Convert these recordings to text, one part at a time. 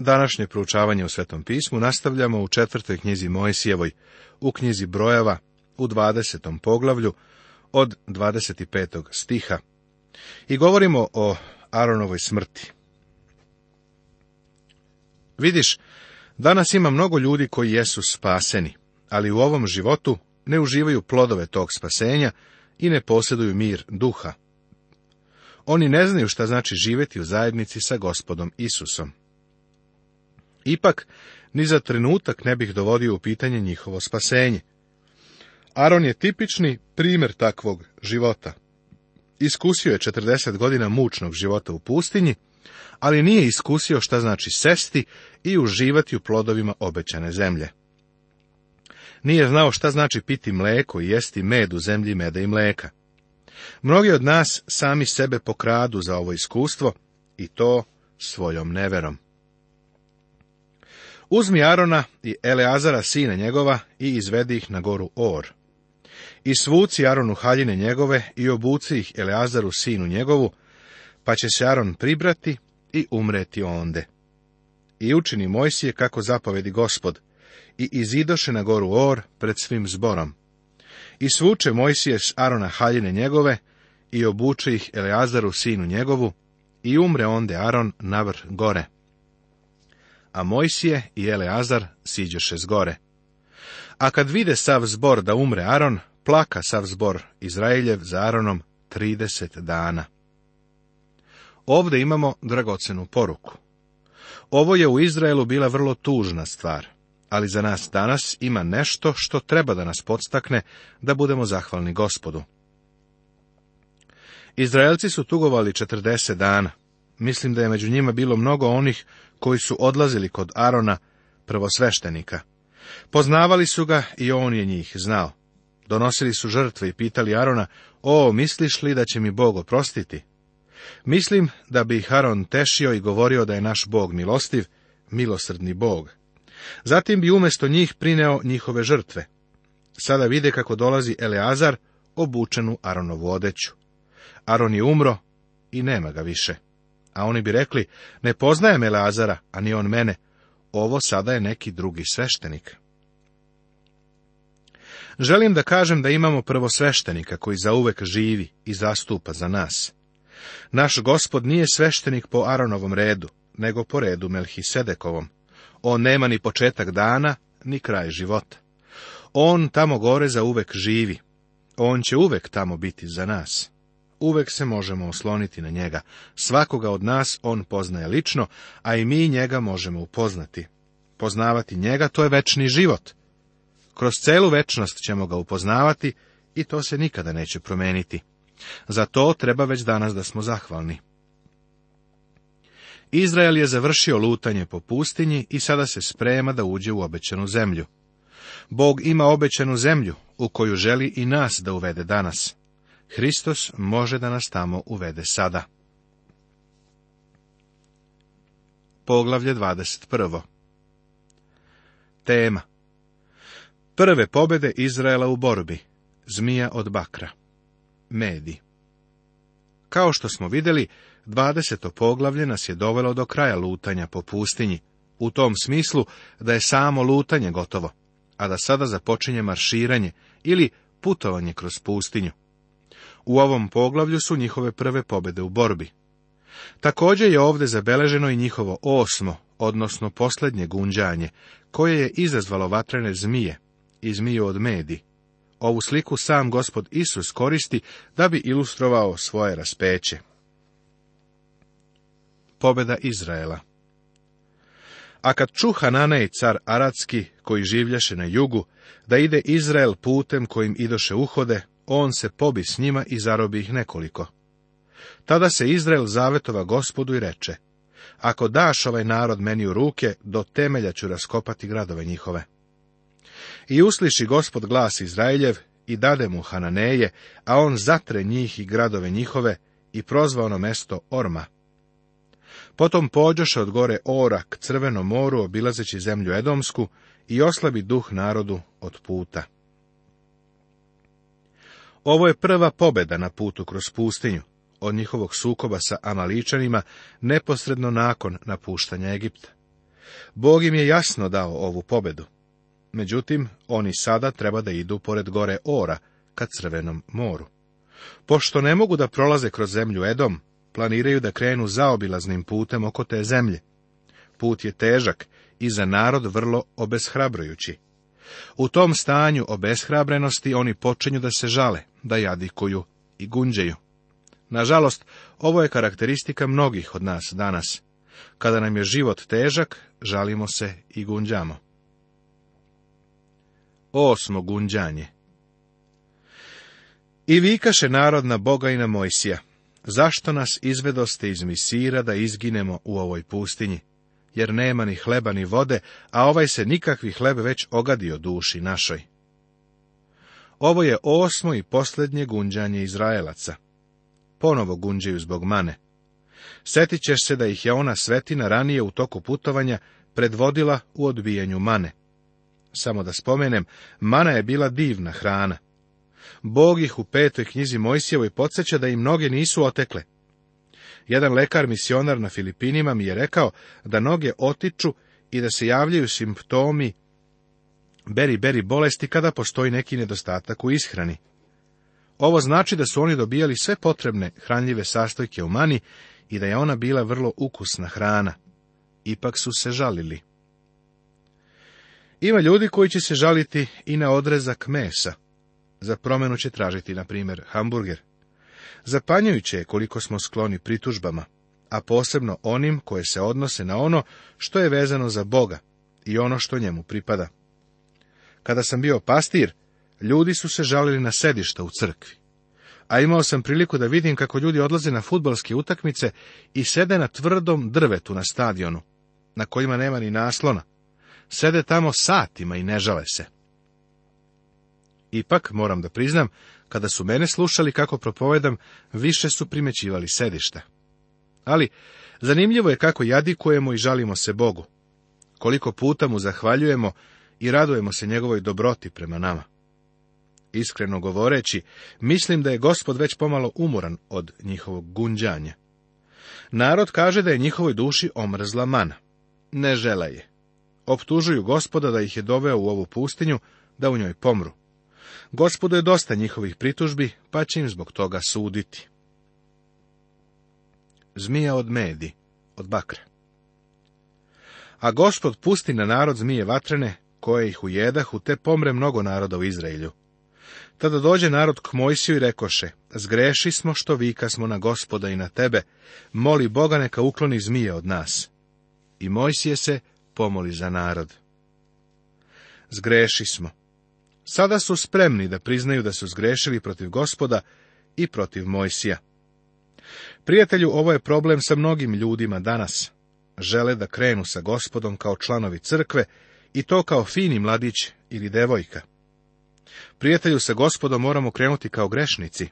Današnje proučavanje u Svetom pismu nastavljamo u četvrtoj knjizi Mojsijevoj, u knjizi Brojeva, u 20. poglavlju, od 25. stiha. I govorimo o Aronovoj smrti. Vidiš, danas ima mnogo ljudi koji jesu spaseni, ali u ovom životu ne uživaju plodove tog spasenja i ne posjeduju mir duha. Oni ne znaju šta znači živjeti u zajednici sa gospodom Isusom. Ipak, ni za trenutak ne bih dovodio u pitanje njihovo spasenje. Aron je tipični primjer takvog života. Iskusio je 40 godina mučnog života u pustinji, ali nije iskusio šta znači sesti i uživati u plodovima obećane zemlje. Nije znao šta znači piti mleko i jesti med u zemlji meda i mleka. Mnogi od nas sami sebe pokradu za ovo iskustvo i to svojom neverom. Uzmi Arona i Eleazara sina njegova i izvedi ih na goru Or. I svuci Aronu haljine njegove i obuci ih Eleazaru sinu njegovu, pa će se Aron pribrati i umreti onde. I učini Mojsije kako zapovedi gospod, i izidoše na goru Or pred svim zborom. I svuče Mojsije s Arona haljine njegove i obuče ih Eleazaru sinu njegovu, i umre onde Aron navr gore a Mojsije i Eleazar siđeše s gore. A kad vide sav zbor da umre Aron, plaka sav zbor Izraeljev za Aronom 30 dana. Ovde imamo dragocenu poruku. Ovo je u Izraelu bila vrlo tužna stvar, ali za nas danas ima nešto što treba da nas podstakne da budemo zahvalni gospodu. Izraelci su tugovali 40 dana. Mislim da je među njima bilo mnogo onih koji su odlazili kod Arona, prvosveštenika. Poznavali su ga i on je njih znao. Donosili su žrtve i pitali Arona, o, misliš li da će mi Bog oprostiti? Mislim da bi Haron Aron tešio i govorio da je naš Bog milostiv, milosrdni Bog. Zatim bi umjesto njih prineo njihove žrtve. Sada vide kako dolazi Eleazar, obučenu Aronovu odeću. Aron je umro i nema ga više. A oni bi rekli, ne poznaje me Lazara, a ni on mene. Ovo sada je neki drugi sveštenik. Želim da kažem da imamo prvo sveštenika koji uvek živi i zastupa za nas. Naš gospod nije sveštenik po Aronovom redu, nego po redu Melhisedekovom. On nema ni početak dana, ni kraj života. On tamo gore za uvek živi. On će uvek tamo biti za nas uvek se možemo osloniti na njega. Svakoga od nas on poznaje lično, a i mi njega možemo upoznati. Poznavati njega to je večni život. Kroz celu večnost ćemo ga upoznavati i to se nikada neće promeniti. Za to treba već danas da smo zahvalni. Izrael je završio lutanje po pustinji i sada se sprema da uđe u obećanu zemlju. Bog ima obećanu zemlju, u koju želi i nas da uvede danas. Hristos može da nas tamo uvede sada. Poglavlje 21. Tema Prve pobede Izraela u borbi Zmija od bakra Medi Kao što smo vidjeli, 20. poglavlje nas je dovelo do kraja lutanja po pustinji, u tom smislu da je samo lutanje gotovo, a da sada započinje marširanje ili putovanje kroz pustinju. U ovom poglavlju su njihove prve pobede u borbi. Također je ovdje zabeleženo i njihovo osmo, odnosno posljednje gunđanje, koje je izazvalo vatrene zmije i zmiju od medi. Ovu sliku sam gospod Isus koristi da bi ilustrovao svoje raspeće. Pobeda Izraela a kad ču Hananej car aratski koji življaše na jugu, da ide Izrael putem kojim idoše uhode, on se pobi s njima i zarobi ih nekoliko. Tada se Izrael zavetova gospodu i reče, ako daš ovaj narod meni u ruke, do temelja ću raskopati gradove njihove. I usliši gospod glas Izraeljev i dade mu Hananeje, a on zatre njih i gradove njihove i prozva ono mesto Orma. Potom pođoše od gore Ora k crvenom moru obilazeći zemlju Edomsku i oslabi duh narodu od puta. Ovo je prva pobeda na putu kroz pustinju, od njihovog sukoba sa Amaličanima neposredno nakon napuštanja Egipta. Bog im je jasno dao ovu pobedu. Međutim, oni sada treba da idu pored gore Ora ka Crvenom moru. Pošto ne mogu da prolaze kroz zemlju Edom, planiraju da krenu zaobilaznim putem oko te zemlje. Put je težak i za narod vrlo obeshrabrujući. U tom stanju obeshrabrenosti oni počinju da se žale, da jadikuju i gunđeju. Nažalost, ovo je karakteristika mnogih od nas danas. Kada nam je život težak, žalimo se i gunđamo. Osmo gunđanje I vikaše narod na Boga i na Mojsija. Zašto nas izvedoste iz Misira da izginemo u ovoj pustinji? jer nema ni hleba ni vode, a ovaj se nikakvi hleb već ogadio duši našoj. Ovo je osmo i posljednje gunđanje Izraelaca. Ponovo gunđaju zbog mane. Setit ćeš se da ih je ona svetina ranije u toku putovanja predvodila u odbijanju mane. Samo da spomenem, mana je bila divna hrana. Bog ih u petoj knjizi Mojsijevoj podsjeća da im mnoge nisu otekle. Jedan lekar misionar na Filipinima mi je rekao da noge otiču i da se javljaju simptomi beri-beri bolesti kada postoji neki nedostatak u ishrani. Ovo znači da su oni dobijali sve potrebne hranljive sastojke u mani i da je ona bila vrlo ukusna hrana. Ipak su se žalili. Ima ljudi koji će se žaliti i na odrezak mesa. Za promenu će tražiti, na primjer, hamburger. Zapanjujuće je koliko smo skloni pritužbama, a posebno onim koje se odnose na ono što je vezano za Boga i ono što njemu pripada. Kada sam bio pastir, ljudi su se žalili na sedišta u crkvi. A imao sam priliku da vidim kako ljudi odlaze na futbalske utakmice i sede na tvrdom drvetu na stadionu, na kojima nema ni naslona. Sede tamo satima i ne žale se. Ipak, moram da priznam, kada su mene slušali kako propovedam, više su primećivali sedišta. Ali, zanimljivo je kako jadikujemo i žalimo se Bogu. Koliko puta mu zahvaljujemo i radujemo se njegovoj dobroti prema nama. Iskreno govoreći, mislim da je gospod već pomalo umoran od njihovog gunđanja. Narod kaže da je njihovoj duši omrzla mana. Ne žele je. Optužuju gospoda da ih je doveo u ovu pustinju, da u njoj pomru. Gospodo je dosta njihovih pritužbi, pa će im zbog toga suditi. Zmija od medi, od bakra. A gospod pusti na narod zmije vatrene, koje ih ujedahu, te pomre mnogo naroda u Izraelju. Tada dođe narod k Mojsiju i rekoše, zgreši smo što vika smo na gospoda i na tebe, moli Boga neka ukloni zmije od nas. I Mojsije se pomoli za narod. Zgreši smo. Sada su spremni da priznaju da su zgrešili protiv gospoda i protiv Mojsija. Prijatelju, ovo je problem sa mnogim ljudima danas. Žele da krenu sa gospodom kao članovi crkve i to kao fini mladić ili devojka. Prijatelju, sa gospodom moramo krenuti kao grešnici.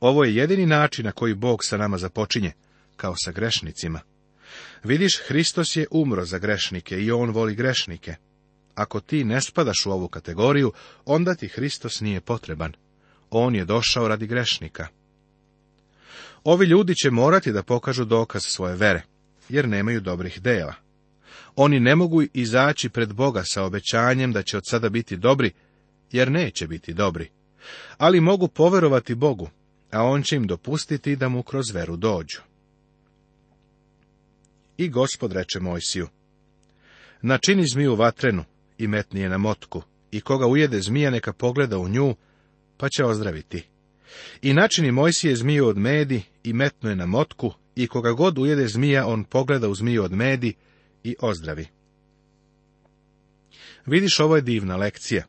Ovo je jedini način na koji Bog sa nama započinje, kao sa grešnicima. Vidiš, Hristos je umro za grešnike i on voli grešnike. Ako ti ne spadaš u ovu kategoriju, onda ti Hristos nije potreban. On je došao radi grešnika. Ovi ljudi će morati da pokažu dokaz svoje vere, jer nemaju dobrih dela. Oni ne mogu izaći pred Boga sa obećanjem da će od sada biti dobri, jer neće biti dobri. Ali mogu poverovati Bogu, a on će im dopustiti da mu kroz veru dođu. I gospod reče Mojsiju, načini zmiju vatrenu, i metnije na motku, i koga ujede zmija neka pogleda u nju, pa će ozdraviti. I načini Mojsije zmiju od medi i metno je na motku, i koga god ujede zmija, on pogleda u zmiju od medi i ozdravi. Vidiš, ovo je divna lekcija.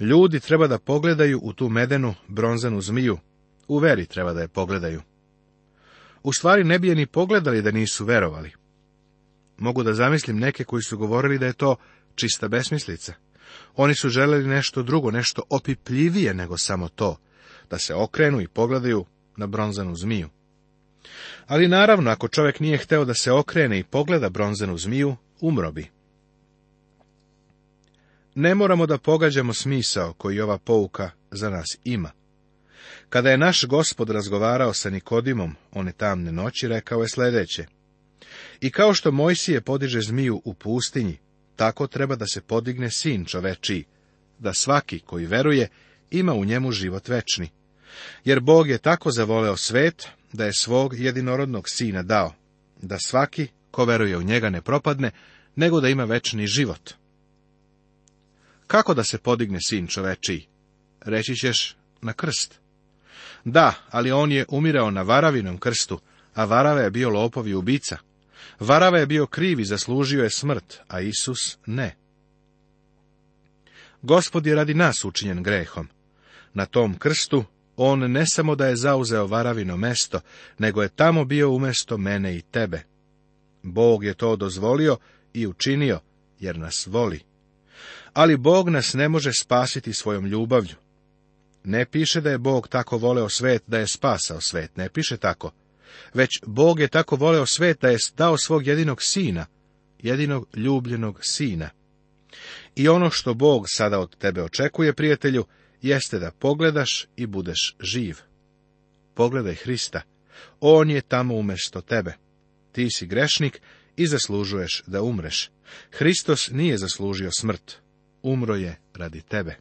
Ljudi treba da pogledaju u tu medenu bronzanu zmiju. U veri treba da je pogledaju. U stvari ne bi je ni pogledali da nisu verovali. Mogu da zamislim neke koji su govorili da je to čista besmislica. Oni su želeli nešto drugo, nešto opipljivije nego samo to, da se okrenu i pogledaju na bronzanu zmiju. Ali naravno, ako čovjek nije hteo da se okrene i pogleda bronzanu zmiju, umro bi. Ne moramo da pogađamo smisao koji ova pouka za nas ima. Kada je naš gospod razgovarao sa Nikodimom one tamne noći, rekao je sljedeće. I kao što Mojsije podiže zmiju u pustinji, tako treba da se podigne sin čovečiji, da svaki koji veruje ima u njemu život večni. Jer Bog je tako zavoleo svet, da je svog jedinorodnog sina dao, da svaki ko veruje u njega ne propadne, nego da ima večni život. Kako da se podigne sin čovečiji? Reći ćeš na krst. Da, ali on je umirao na varavinom krstu, a varava je bio lopovi ubica. Varava je bio kriv i zaslužio je smrt, a Isus ne. Gospod je radi nas učinjen grehom. Na tom krstu on ne samo da je zauzeo varavino mesto, nego je tamo bio umesto mene i tebe. Bog je to dozvolio i učinio, jer nas voli. Ali Bog nas ne može spasiti svojom ljubavlju. Ne piše da je Bog tako voleo svet da je spasao svet, ne piše tako već Bog je tako voleo svet da je dao svog jedinog sina, jedinog ljubljenog sina. I ono što Bog sada od tebe očekuje, prijatelju, jeste da pogledaš i budeš živ. Pogledaj Hrista. On je tamo umjesto tebe. Ti si grešnik i zaslužuješ da umreš. Hristos nije zaslužio smrt. Umro je radi tebe.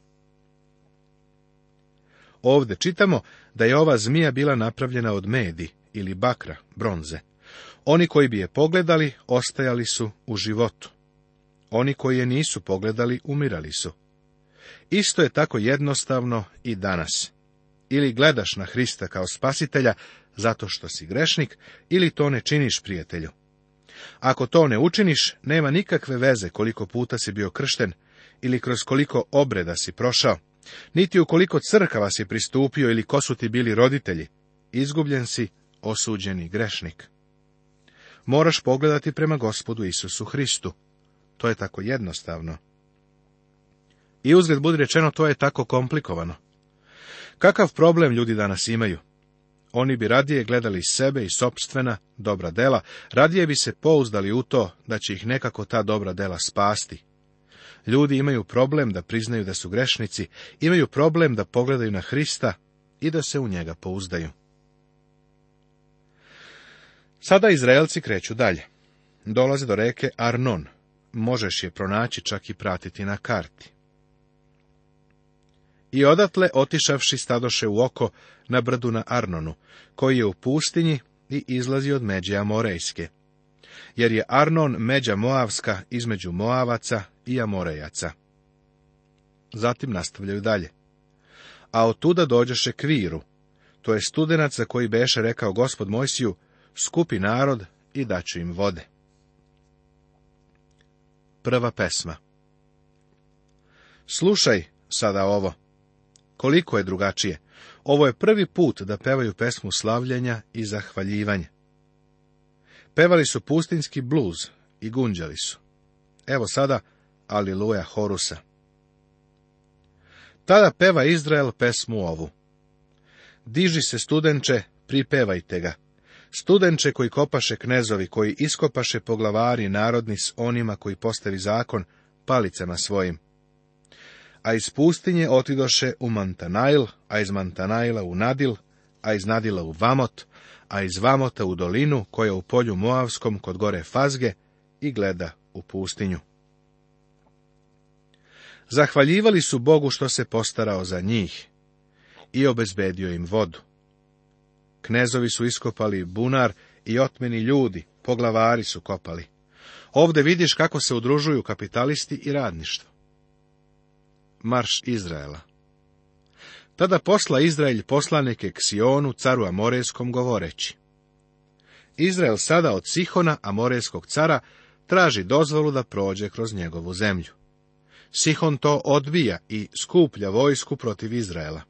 Ovdje čitamo da je ova zmija bila napravljena od medi, ili bakra, bronze. Oni koji bi je pogledali, ostajali su u životu. Oni koji je nisu pogledali, umirali su. Isto je tako jednostavno i danas. Ili gledaš na Hrista kao spasitelja zato što si grešnik, ili to ne činiš prijatelju. Ako to ne učiniš, nema nikakve veze koliko puta si bio kršten ili kroz koliko obreda si prošao, niti ukoliko crkava si pristupio ili ko su ti bili roditelji, izgubljen si osuđeni grešnik. Moraš pogledati prema gospodu Isusu Hristu. To je tako jednostavno. I uzgled budi rečeno, to je tako komplikovano. Kakav problem ljudi danas imaju? Oni bi radije gledali sebe i sopstvena dobra dela, radije bi se pouzdali u to da će ih nekako ta dobra dela spasti. Ljudi imaju problem da priznaju da su grešnici, imaju problem da pogledaju na Hrista i da se u njega pouzdaju. Sada Izraelci kreću dalje. Dolaze do reke Arnon. Možeš je pronaći čak i pratiti na karti. I odatle otišavši stadoše u oko na brdu na Arnonu, koji je u pustinji i izlazi od Međe Amorejske. Jer je Arnon međa Moavska između Moavaca i Amorejaca. Zatim nastavljaju dalje. A od tuda dođeše Kviru, to je studenac za koji beše rekao gospod Mojsiju, skupi narod i daću im vode. Prva pesma Slušaj sada ovo. Koliko je drugačije. Ovo je prvi put da pevaju pesmu slavljenja i zahvaljivanja. Pevali su pustinski bluz i gunđali su. Evo sada Aliluja Horusa. Tada peva Izrael pesmu ovu. Diži se studenče, pripevajte ga. Studenče koji kopaše knezovi, koji iskopaše poglavari narodni s onima koji postavi zakon palicama svojim. A iz pustinje otidoše u Mantanail, a iz Mantanaila u Nadil, a iz Nadila u Vamot, a iz Vamota u dolinu, koja u polju Moavskom kod gore Fazge, i gleda u pustinju. Zahvaljivali su Bogu što se postarao za njih i obezbedio im vodu. Knezovi su iskopali bunar i otmeni ljudi, poglavari su kopali. Ovdje vidiš kako se udružuju kapitalisti i radništvo. Marš Izraela Tada posla Izrael poslanike k Sionu, caru Amorejskom, govoreći. Izrael sada od Sihona, Amorejskog cara, traži dozvolu da prođe kroz njegovu zemlju. Sihon to odbija i skuplja vojsku protiv Izraela.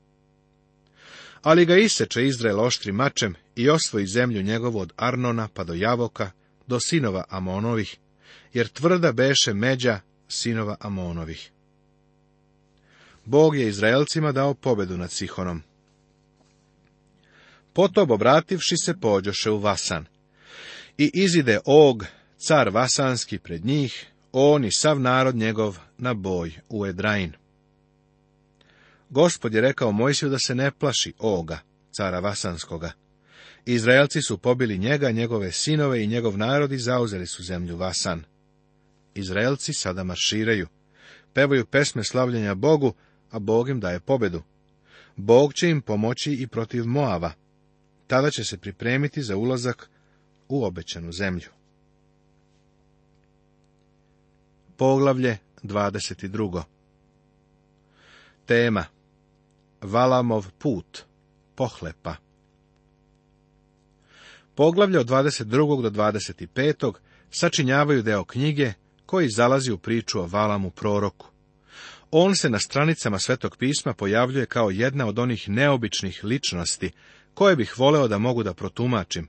Ali ga iseče Izrael oštri mačem i osvoji zemlju njegovu od Arnona pa do Javoka, do sinova Amonovih, jer tvrda beše međa sinova Amonovih. Bog je Izraelcima dao pobedu nad Sihonom. Potom obrativši se pođoše u Vasan. I izide Og, car Vasanski, pred njih, on i sav narod njegov na boj u Edrain. Gospod je rekao Mojsiju da se ne plaši oga, cara Vasanskoga. Izraelci su pobili njega, njegove sinove i njegov narod i zauzeli su zemlju Vasan. Izraelci sada marširaju. Pevaju pesme slavljenja Bogu, a Bog im daje pobedu. Bog će im pomoći i protiv Moava. Tada će se pripremiti za ulazak u obećanu zemlju. Poglavlje 22. Tema Valamov put pohlepa. Poglavlje od 22. do 25. sačinjavaju deo knjige koji zalazi u priču o Valamu proroku. On se na stranicama Svetog pisma pojavljuje kao jedna od onih neobičnih ličnosti koje bih voleo da mogu da protumačim.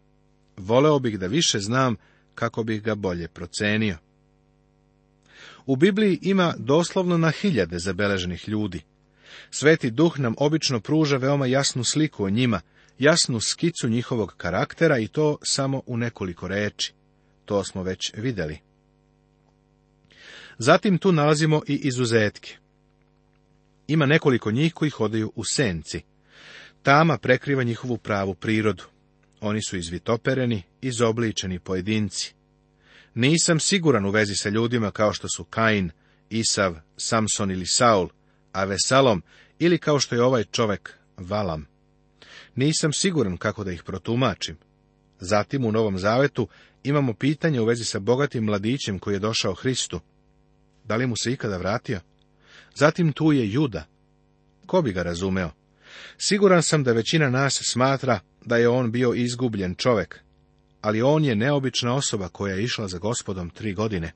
Voleo bih da više znam kako bih ga bolje procenio. U Bibliji ima doslovno na hiljade zabeleženih ljudi. Sveti duh nam obično pruža veoma jasnu sliku o njima, jasnu skicu njihovog karaktera i to samo u nekoliko reči. To smo već vidjeli. Zatim tu nalazimo i izuzetke. Ima nekoliko njih koji hodaju u senci. Tama prekriva njihovu pravu prirodu. Oni su izvitopereni, izobličeni pojedinci. Nisam siguran u vezi sa ljudima kao što su Kain, Isav, Samson ili Saul, a Vesalom ili kao što je ovaj čovek Valam. Nisam siguran kako da ih protumačim. Zatim u Novom Zavetu imamo pitanje u vezi sa bogatim mladićem koji je došao Hristu. Da li mu se ikada vratio? Zatim tu je Juda. Ko bi ga razumeo? Siguran sam da većina nas smatra da je on bio izgubljen čovek, ali on je neobična osoba koja je išla za gospodom tri godine.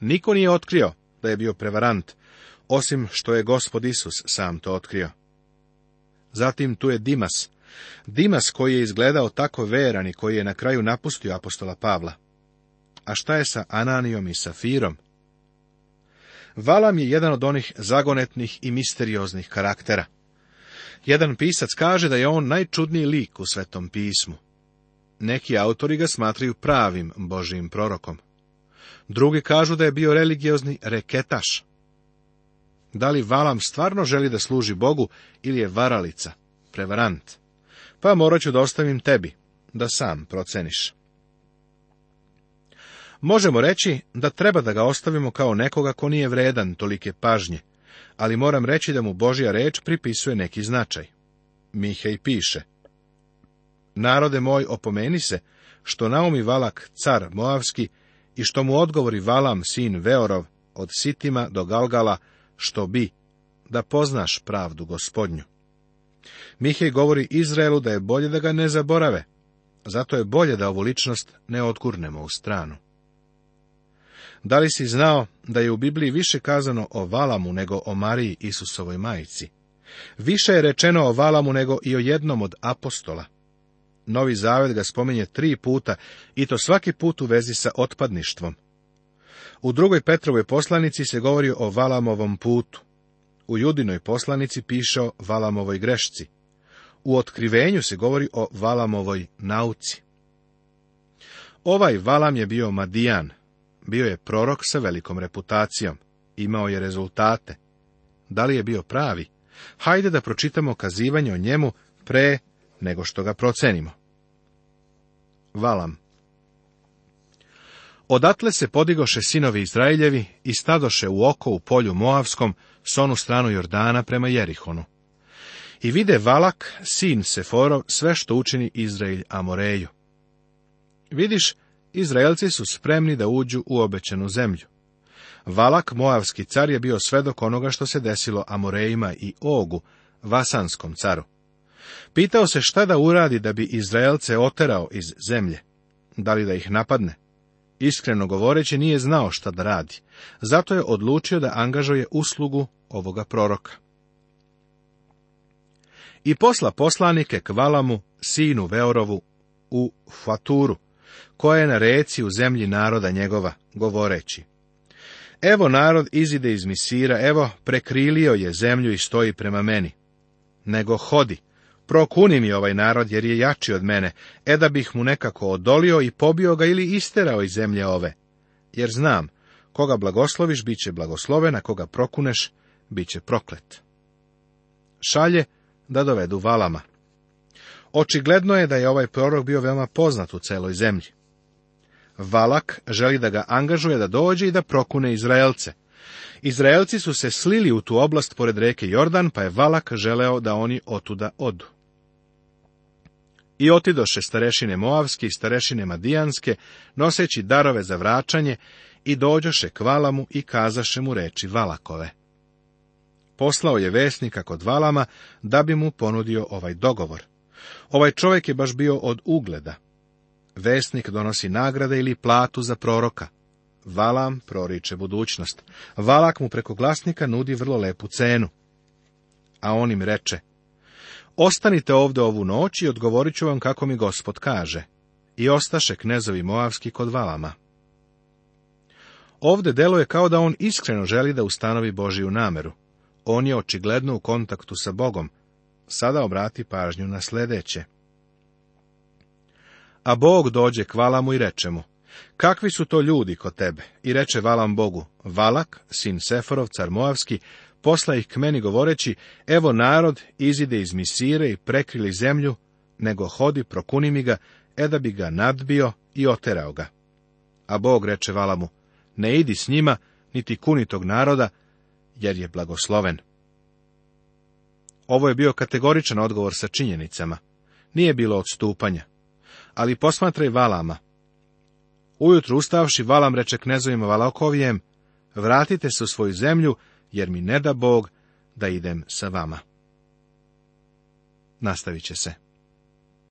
Niko nije otkrio da je bio prevarant, osim što je gospod Isus sam to otkrio. Zatim tu je Dimas. Dimas koji je izgledao tako veran i koji je na kraju napustio apostola Pavla. A šta je sa Ananijom i Safirom? Valam je jedan od onih zagonetnih i misterioznih karaktera. Jedan pisac kaže da je on najčudniji lik u Svetom pismu. Neki autori ga smatraju pravim Božijim prorokom. Drugi kažu da je bio religiozni reketaš da li Valam stvarno želi da služi Bogu ili je varalica, prevarant. Pa morat ću da ostavim tebi, da sam proceniš. Možemo reći da treba da ga ostavimo kao nekoga ko nije vredan tolike pažnje, ali moram reći da mu Božja reč pripisuje neki značaj. Mihej piše. Narode moj, opomeni se, što naumi Valak, car Moavski, i što mu odgovori Valam, sin Veorov, od Sitima do Galgala, što bi, da poznaš pravdu gospodnju. Mihej govori Izraelu da je bolje da ga ne zaborave, zato je bolje da ovu ličnost ne odgurnemo u stranu. Da li si znao da je u Bibliji više kazano o Valamu nego o Mariji Isusovoj majici? Više je rečeno o Valamu nego i o jednom od apostola. Novi zavet ga spominje tri puta i to svaki put u vezi sa otpadništvom. U drugoj Petrovoj poslanici se govori o Valamovom putu. U Judinoj poslanici piše o Valamovoj grešci. U otkrivenju se govori o Valamovoj nauci. Ovaj Valam je bio Madijan. Bio je prorok sa velikom reputacijom. Imao je rezultate. Da li je bio pravi? Hajde da pročitamo kazivanje o njemu pre nego što ga procenimo. Valam Odatle se podigoše sinovi Izraeljevi i stadoše u oko u polju Moavskom s onu stranu Jordana prema Jerihonu. I vide Valak, sin Seforov, sve što učini Izrael Amoreju. Vidiš, Izraelci su spremni da uđu u obećenu zemlju. Valak, Moavski car, je bio svedok onoga što se desilo Amorejima i Ogu, Vasanskom caru. Pitao se šta da uradi da bi Izraelce oterao iz zemlje. Da li da ih napadne? Iskreno govoreći, nije znao šta da radi, zato je odlučio da angažuje uslugu ovoga proroka. I posla poslanike k Valamu, sinu Veorovu, u Faturu, koja je na reci u zemlji naroda njegova, govoreći. Evo narod izide iz misira, evo prekrilio je zemlju i stoji prema meni. Nego hodi, Prokuni mi ovaj narod, jer je jači od mene, e da bih mu nekako odolio i pobio ga ili isterao iz zemlje ove. Jer znam, koga blagosloviš, bit će blagoslovena, koga prokuneš, bit će proklet. Šalje da dovedu valama. Očigledno je da je ovaj prorok bio veoma poznat u celoj zemlji. Valak želi da ga angažuje da dođe i da prokune Izraelce. Izraelci su se slili u tu oblast pored reke Jordan, pa je Valak želeo da oni otuda odu. I otidoše starešine Moavske i starešine Madijanske, noseći darove za vraćanje, i dođoše k Valamu i kazaše mu reči Valakove. Poslao je vesnika kod Valama da bi mu ponudio ovaj dogovor. Ovaj čovjek je baš bio od ugleda. Vesnik donosi nagrade ili platu za proroka. Valam proriče budućnost. Valak mu preko glasnika nudi vrlo lepu cenu. A on im reče, Ostanite ovdje ovu noć i odgovorit ću vam kako mi gospod kaže. I ostaše knezovi Moavski kod Valama. Ovdje deluje kao da on iskreno želi da ustanovi Božiju nameru. On je očigledno u kontaktu sa Bogom. Sada obrati pažnju na sljedeće. A Bog dođe k Valamu i reče mu, kakvi su to ljudi kod tebe? I reče Valam Bogu, Valak, sin Seforov, car Moavski, posla ih k meni govoreći, evo narod izide iz misire i prekrili zemlju, nego hodi prokuni mi ga, e da bi ga nadbio i oterao ga. A Bog reče Valamu, ne idi s njima, niti kuni tog naroda, jer je blagosloven. Ovo je bio kategoričan odgovor sa činjenicama. Nije bilo odstupanja. Ali posmatraj Valama. Ujutro ustavši, Valam reče knezovima Valakovijem, vratite se u svoju zemlju, jer mi ne da Bog da idem sa vama. Nastavit će se.